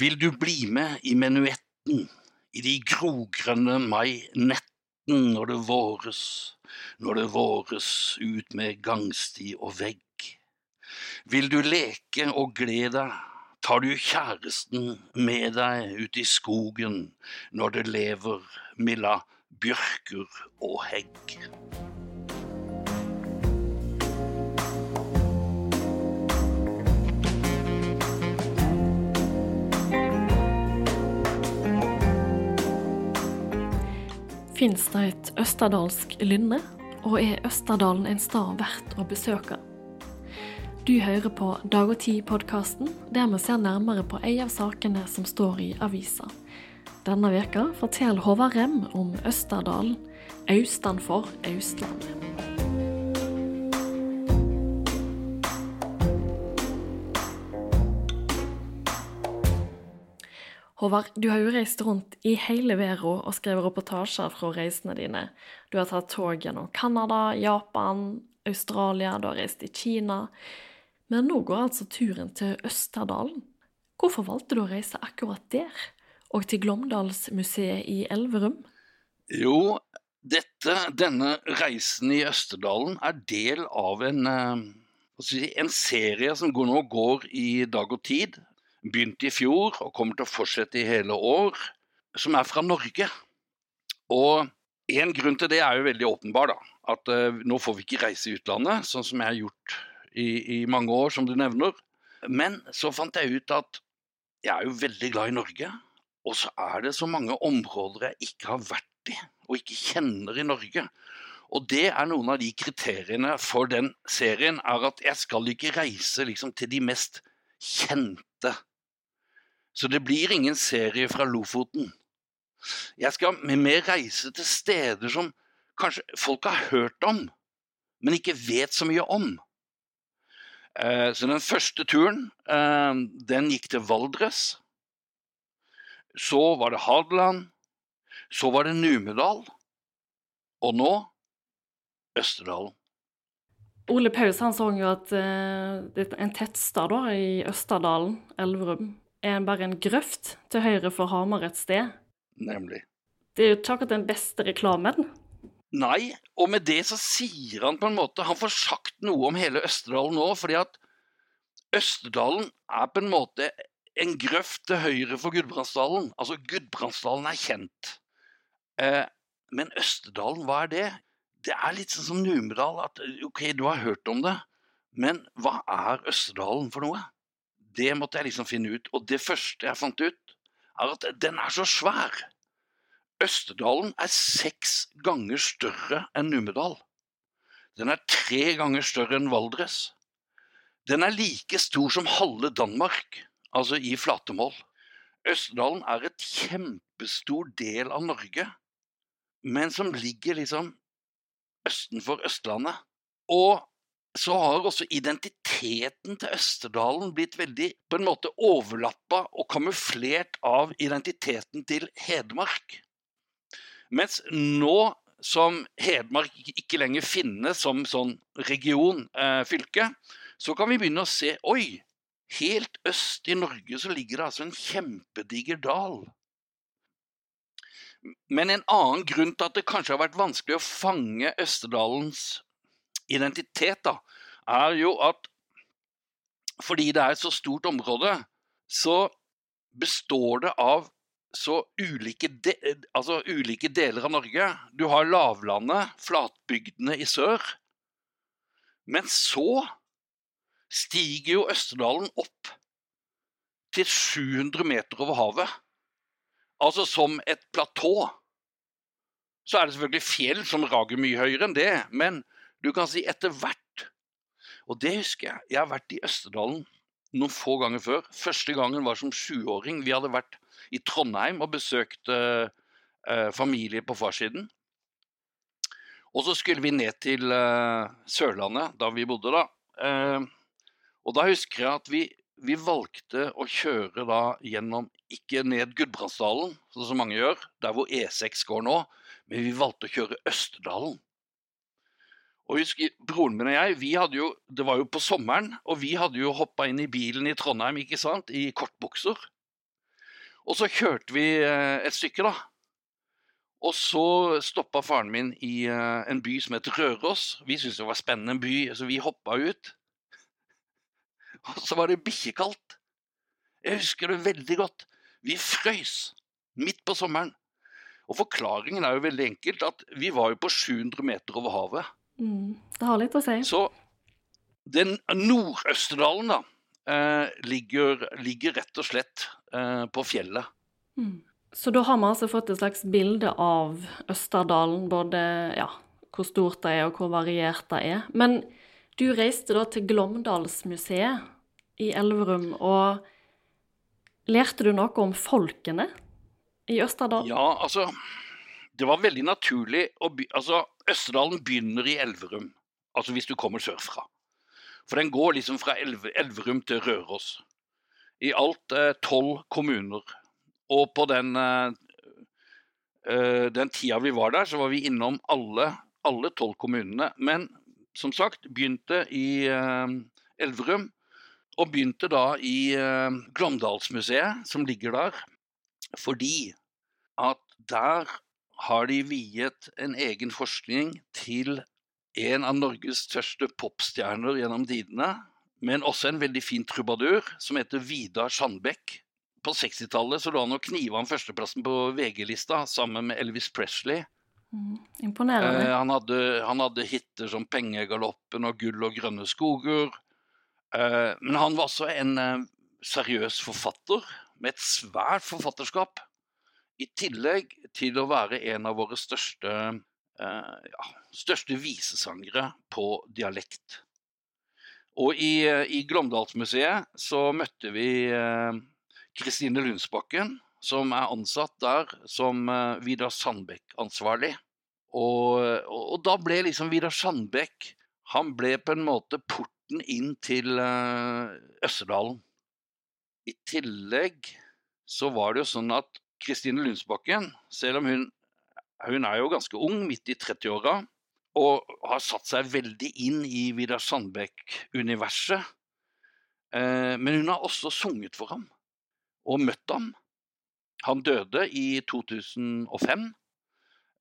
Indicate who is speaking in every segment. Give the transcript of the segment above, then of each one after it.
Speaker 1: Vil du bli med i menuetten i de grogrønne mai-netten når det våres, når det våres ut med gangsti og vegg? Vil du leke og glede deg, tar du kjæresten med deg ut i skogen når det lever milla bjørker og hegg.
Speaker 2: Fins det et østerdalsk lynne, og er Østerdalen en stad verdt å besøke? Du hører på Dag og Tid-podkasten, der vi ser nærmere på en av sakene som står i avisa. Denne veka forteller Håvard Rem om Østerdalen, austanfor Austlandet. Håvard, du har jo reist rundt i hele verden og skrevet reportasjer fra reisene dine. Du har tatt tog gjennom Canada, Japan, Australia, du har reist i Kina. Men nå går altså turen til Østerdalen. Hvorfor valgte du å reise akkurat der, og til Glåmdalsmuseet i Elverum?
Speaker 1: Jo, dette, denne reisen i Østerdalen er del av en, eh, en serie som nå går i Dag og Tid, begynte i fjor og kommer til å fortsette i hele år, som er fra Norge. Og en grunn til det er jo veldig åpenbar, da. At uh, nå får vi ikke reise i utlandet, sånn som jeg har gjort i, i, mange år, som du nevner. Men så fant jeg ut at jeg er jo veldig glad i Norge. Og så er det så mange områder jeg ikke har vært i, og ikke kjenner i Norge. Og det er noen av de kriteriene for den serien, er at jeg skal ikke reise liksom, til de mest kjente så det blir ingen serie fra Lofoten. Jeg skal med mer reise til steder som kanskje folk har hørt om, men ikke vet så mye om. Eh, så den første turen, eh, den gikk til Valdres. Så var det Hadeland. Så var det Numedal. Og nå Østerdalen.
Speaker 2: Ole Paus han så jo at uh, det er en tettstad i Østerdalen, Elverum, er bare en grøft til høyre for Hamar et sted.
Speaker 1: Nemlig.
Speaker 2: Det er jo ikke akkurat den beste reklamen.
Speaker 1: Nei, og med det så sier han på en måte Han får sagt noe om hele Østerdalen nå, fordi at Østerdalen er på en måte en grøft til høyre for Gudbrandsdalen. Altså, Gudbrandsdalen er kjent. Eh, men Østerdalen, hva er det? Det er litt sånn som Numedal, at ok, du har hørt om det, men hva er Østerdalen for noe? Det måtte jeg liksom finne ut, og det første jeg fant ut, er at den er så svær. Østerdalen er seks ganger større enn Numedal. Den er tre ganger større enn Valdres. Den er like stor som halve Danmark, altså i flatemål. Østerdalen er et kjempestor del av Norge, men som ligger liksom østenfor Østlandet. Og så har også identiteten til Østerdalen blitt veldig på en måte overlappa og kamuflert av identiteten til Hedmark. Mens nå som Hedmark ikke lenger finnes som sånn region, eh, fylke, så kan vi begynne å se oi, helt øst i Norge så ligger det altså en kjempediger dal. Men en annen grunn til at det kanskje har vært vanskelig å fange Østerdalens identitet, da, er jo at fordi det er et så stort område, så består det av så ulike, de, altså ulike deler av Norge. Du har lavlandet, flatbygdene i sør. Men så stiger jo Østerdalen opp til 700 meter over havet. Altså som et platå. Så er det selvfølgelig fjell som rager mye høyere enn det, men du kan si etter hvert Og det husker jeg. Jeg har vært i Østerdalen noen få ganger før. Første gangen var som sjuåring. Vi hadde vært i Trondheim og besøkt uh, uh, familie på farssiden. Og så skulle vi ned til uh, Sørlandet, da vi bodde da. og da husker jeg at vi, vi valgte å kjøre da gjennom, ikke ned Gudbrandsdalen, som som mange gjør, der hvor E6 går nå, men vi valgte å kjøre Østerdalen. Og husk, Broren min og jeg, vi hadde jo, det var jo på sommeren, og vi hadde jo hoppa inn i bilen i Trondheim ikke sant, i kortbukser. Og så kjørte vi eh, et stykke, da. Og så stoppa faren min i eh, en by som het Røros. Vi syntes det var spennende en by, så vi hoppa ut. Og så var det bikkjekaldt. Jeg husker det veldig godt. Vi frøys midt på sommeren. Og forklaringen er jo veldig enkelt at vi var jo på 700 meter over havet.
Speaker 2: Mm, det har litt å si.
Speaker 1: Så den Nord-Østerdalen da, eh, ligger, ligger rett og slett eh, på fjellet.
Speaker 2: Mm. Så da har vi altså fått et slags bilde av Østerdalen, både ja, hvor stort det er og hvor variert det er. Men du reiste da til Glåmdalsmuseet i Elverum, og lærte du noe om folkene i Østerdalen?
Speaker 1: Ja, altså Det var veldig naturlig å by... Altså, Østerdalen begynner i Elverum, altså hvis du kommer sørfra. For den går liksom fra Elve, Elverum til Røros. I alt eh, tolv kommuner. Og på den, eh, eh, den tida vi var der, så var vi innom alle tolv kommunene. Men som sagt, begynte i eh, Elverum. Og begynte da i eh, Glåmdalsmuseet, som ligger der. Fordi at der har de viet en egen forskning til en av Norges største popstjerner gjennom tidene, men også en veldig fin trubadur som heter Vidar Sandbekk. På 60-tallet lå han og kniva om førsteplassen på VG-lista sammen med Elvis Presley.
Speaker 2: Mm, imponerende.
Speaker 1: Eh, han, hadde, han hadde hitter som 'Pengegaloppen' og 'Gull og grønne skoger'. Eh, men han var også en eh, seriøs forfatter med et svært forfatterskap. I tillegg til å være en av våre største, eh, ja, største visesangere på dialekt. Og i, eh, i Glåmdalsmuseet så møtte vi eh, Kristine Lundsbakken, som er ansatt der som eh, Vidar Sandbekk-ansvarlig. Og, og, og, da ble liksom Vidar Sandbekk Han ble på en måte porten inn til eh, Østerdalen. I tillegg så var det jo sånn at Kristine Lundsbakken, selv om hun, hun er jo ganske ung, midt i 30-åra, og har satt seg veldig inn i Vidar Sandbekk-universet, eh, men hun har også sunget for ham og møtt ham. Han døde i 2005,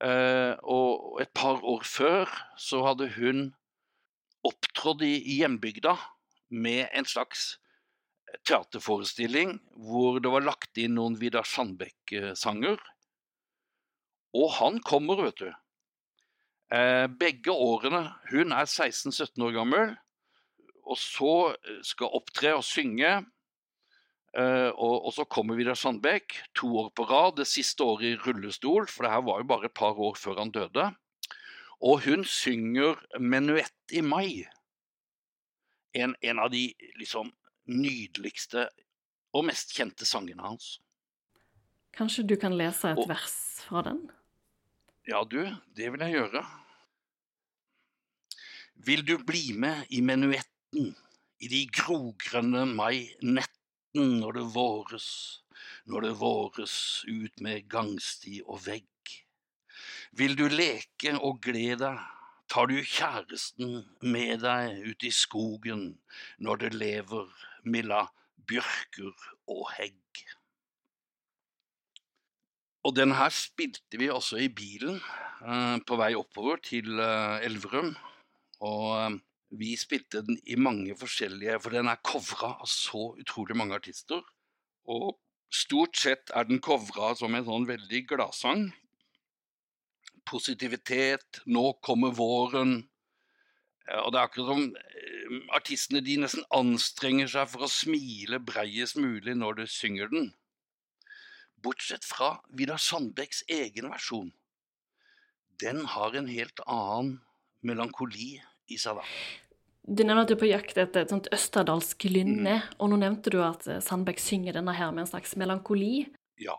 Speaker 1: eh, og et par år før så hadde hun opptrådt i hjembygda med en slags teaterforestilling hvor det var lagt inn noen Vidar Sandbekk-sanger. Og han kommer, vet du. Eh, begge årene. Hun er 16-17 år gammel, og så skal opptre og synge. Og, og, så kommer Vidar Sandbekk to år på rad, det siste året i rullestol, for det her var jo bare et par år før han døde. Og hun synger 'Menuett i mai'. En, en av de liksom nydeligste og mest kjente sangene hans.
Speaker 2: Kanskje du kan lese et
Speaker 1: og,
Speaker 2: vers fra den?
Speaker 1: Ja, du, det vil jeg gjøre. Vil du bli med i menuetten i de grogrønne mai-netten når det våres, når det våres ut med gangsti og vegg. Vil du leke og glede deg, tar du kjæresten med deg ut i skogen når det lever milla bjørker og hegg. Og den her spilte vi også i bilen eh, på vei oppover til eh, Elverum. Og eh, vi spilte den i mange forskjellige, for den er covra av så utrolig mange artister. Og stort sett er den covra som en sånn veldig gladsang. Positivitet, nå kommer våren. Og det er akkurat som eh, artistene de nesten anstrenger seg for å smile breiest mulig når du synger den. Bortsett fra Vidar Sandbecks egen versjon. Den har en helt annen melankoli i seg, da.
Speaker 2: Du nevner at du er på jakt etter et sånt østerdalsk lynne,
Speaker 1: Mm.
Speaker 2: og nå nevnte du at Sandbeck synger denne her med en slags melankoli.
Speaker 1: Ja.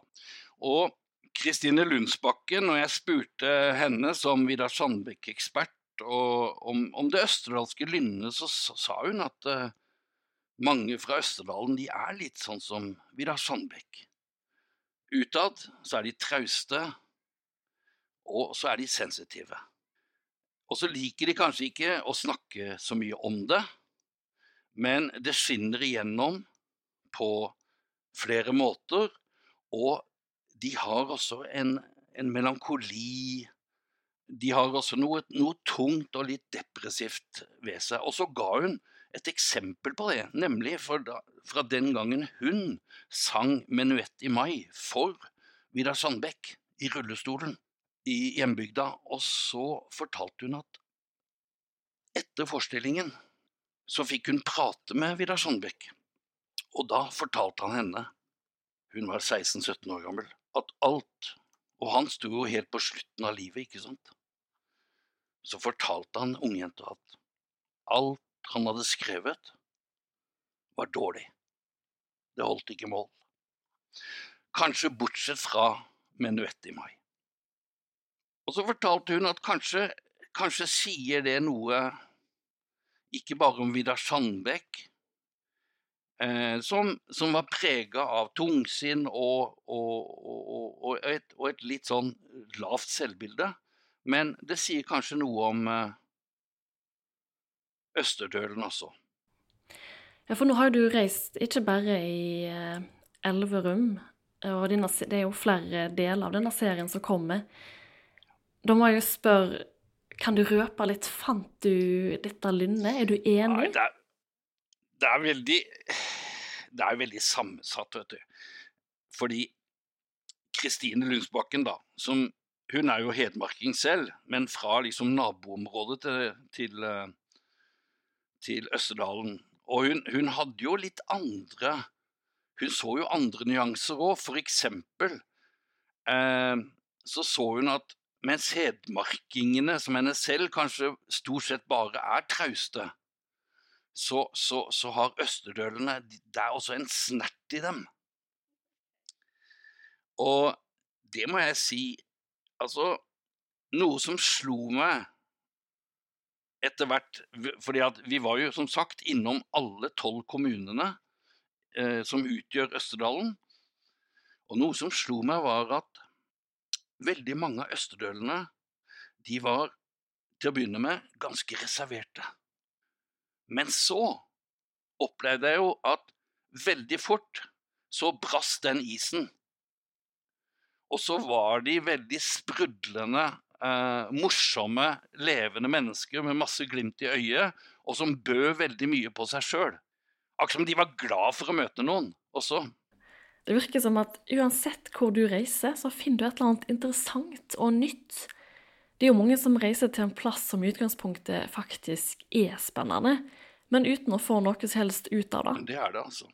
Speaker 1: Og Kristine Lundsbakken, når jeg spurte henne som Vidar Sandbekk-ekspert om, om det østerdalske lynnet, så sa sa hun at uh, mange fra Østerdalen de er litt sånn som Vidar Sandbekk. Utad så er de trauste, og så er de sensitive. Og så liker de kanskje ikke å snakke så mye om det, men det skinner igjennom på flere måter, Og de har også en, en melankoli. De har også noe, noe tungt og litt depressivt ved seg. Og så ga hun et eksempel på det, nemlig da, fra den gangen hun sang 'Menuett i mai' for Vidar Sandbekk i rullestolen i hjembygda. Og så fortalte hun at etter forestillingen så fikk hun prate med Vidar Sandbekk. Og da fortalte han henne, hun var 16-17 år gammel, at alt Og han sto jo helt på slutten av livet, ikke sant? Så fortalte han ungjenta at alt han hadde skrevet, var dårlig. Det holdt ikke mål. Kanskje bortsett fra menuett i mai. Og så fortalte hun at kanskje, kanskje sier det noe ikke bare om Vidar Sandbekk, eh, som, som, var prega av tungsinn og, og, og, et, og, et, litt sånn lavt selvbilde, men det sier kanskje noe om eh, Østerdølen også.
Speaker 2: Ja, for nå har du reist ikke bare i eh, Elverum, og denne, det er jo flere deler av denne serien som kommer. Da må jeg jo spørre, kan du røpe litt, fant du dette lynnet? Er du enig?
Speaker 1: Nei, det, er, det er veldig Det er veldig sammensatt, vet du. Fordi Kristine Lundsbakken, da, som hun er jo hedmarking selv, men fra liksom naboområdet til, til eh, til Østerdalen. Og hun, hun, hadde jo litt andre Hun så jo andre nyanser òg. For eksempel eh, så så hun at mens hedmarkingene, som henne selv kanskje stort sett bare er trauste, så, så, så har østerdølene Det er også en snert i dem. Og det må jeg si Altså, noe som slo meg etter hvert fordi vi var jo som sagt innom alle tolv kommunene eh, som utgjør Østerdalen. Og noe som slo meg, var at veldig mange av østerdølene de var til å begynne med ganske reserverte. Men så opplevde jeg jo at veldig fort så brast den isen. Og så var de veldig sprudlende eh, morsomme, levende mennesker med masse glimt i øyet, og som bød veldig mye på seg sjøl. Akkurat som de var glad for å møte noen også.
Speaker 2: Det virker som at uansett hvor du reiser, så finner du et eller annet interessant og nytt. Det er jo mange som reiser til en plass som i utgangspunktet faktisk er spennende, men uten å få noe som helst ut av det.
Speaker 1: Det er det, altså.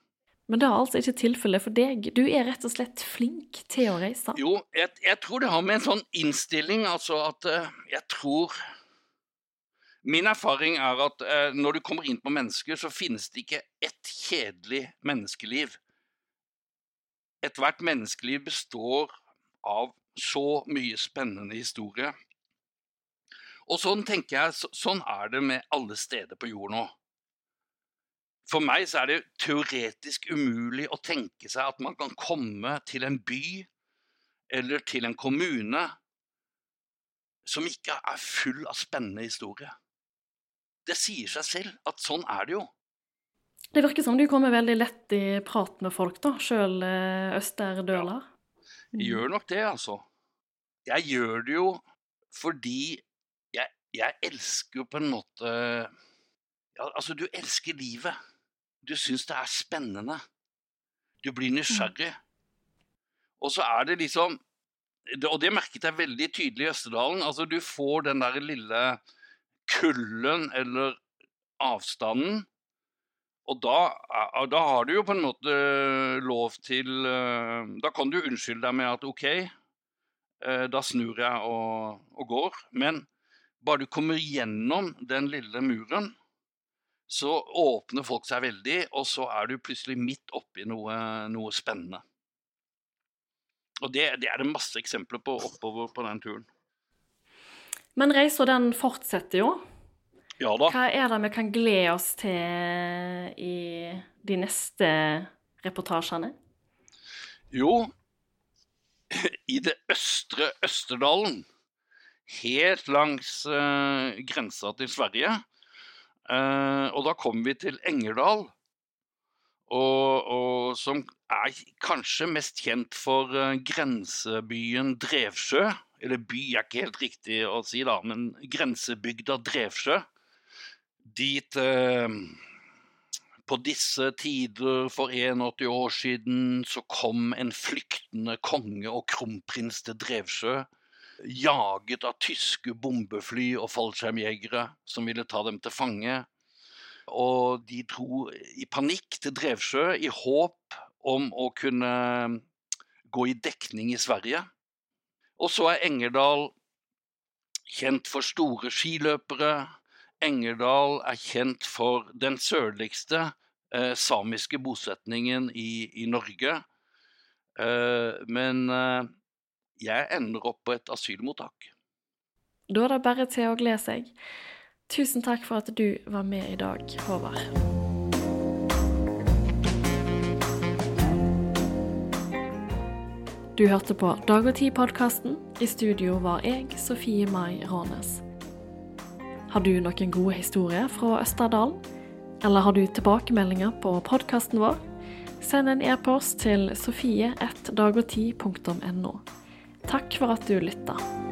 Speaker 2: Men det er altså ikke tilfellet for deg. Du er rett og slett flink til å reise.
Speaker 1: Jo, jeg, jeg tror det har med en sånn innstilling, altså at uh, jeg tror Min erfaring er at uh, når du kommer inn på mennesker, så finnes det ikke ett kjedelig menneskeliv. Ethvert menneskeliv består av så mye spennende historie. Og sånn tenker jeg, så, sånn er det med alle steder på jorden nå. For meg så er det teoretisk umulig å tenke seg at man kan komme til en by eller til en kommune som ikke er full av spennende historie. Det sier seg selv at sånn er det jo.
Speaker 2: Det virker som du kommer veldig lett i prat med folk, da, sjøl eh, østerdøler.
Speaker 1: Ja, jeg gjør nok det, altså. Jeg gjør det jo fordi jeg, jeg elsker jo på en måte ja, Altså, du elsker livet. Du syns det er spennende. Du blir mm. nysgjerrig. Og så er det liksom Og det merket jeg veldig tydelig i Østerdalen. Altså, du får den der lille kulden eller avstanden. Og da, da, har du jo på en måte lov til eh, Da kan du unnskylde deg med at OK, eh, da snur jeg og, og går. Men bare du kommer gjennom den lille muren, så åpner folk seg veldig, og så er du plutselig midt oppi noe, noe spennende. Og det, det, er det masse eksempler på oppover på den turen.
Speaker 2: Men reisa den fortsetter jo.
Speaker 1: Ja da.
Speaker 2: Hva er det vi kan glede oss til i de neste reportasjene?
Speaker 1: Jo, i det østre Østerdalen, helt langs uh, grensa til Sverige, Uh, og da kom vi til Engerdal, og, og, som er kanskje mest kjent for eh, grensebyen Drevsjø. Eller by er ikke helt riktig å si, da, men grensebygda Drevsjø. Dit eh, på disse tider for 81 år siden så kom en flyktende konge og kronprins til Drevsjø. Jaget av tyske bombefly og fallskjermjegere som ville ta dem til fange. Og de dro i panikk til Drevsjø i håp om å kunne gå i dekning i Sverige. Og så er Engerdal kjent for store skiløpere. Engerdal er kjent for den sørligste eh, samiske bosetningen i, i Norge. Eh, men eh, jeg ender opp på et asylmottak.
Speaker 2: Da er det bare til å glede seg. Tusen takk for at du var med i dag, Håvard. Du hørte på Dag og Tid-podkasten. I studio var jeg, Sofie Mai Rånes. Har du noen gode historier fra Østerdalen? Eller har du tilbakemeldinger på podkasten vår? Send en e-post til sofie1dagogti.no. Takk for at du lytta.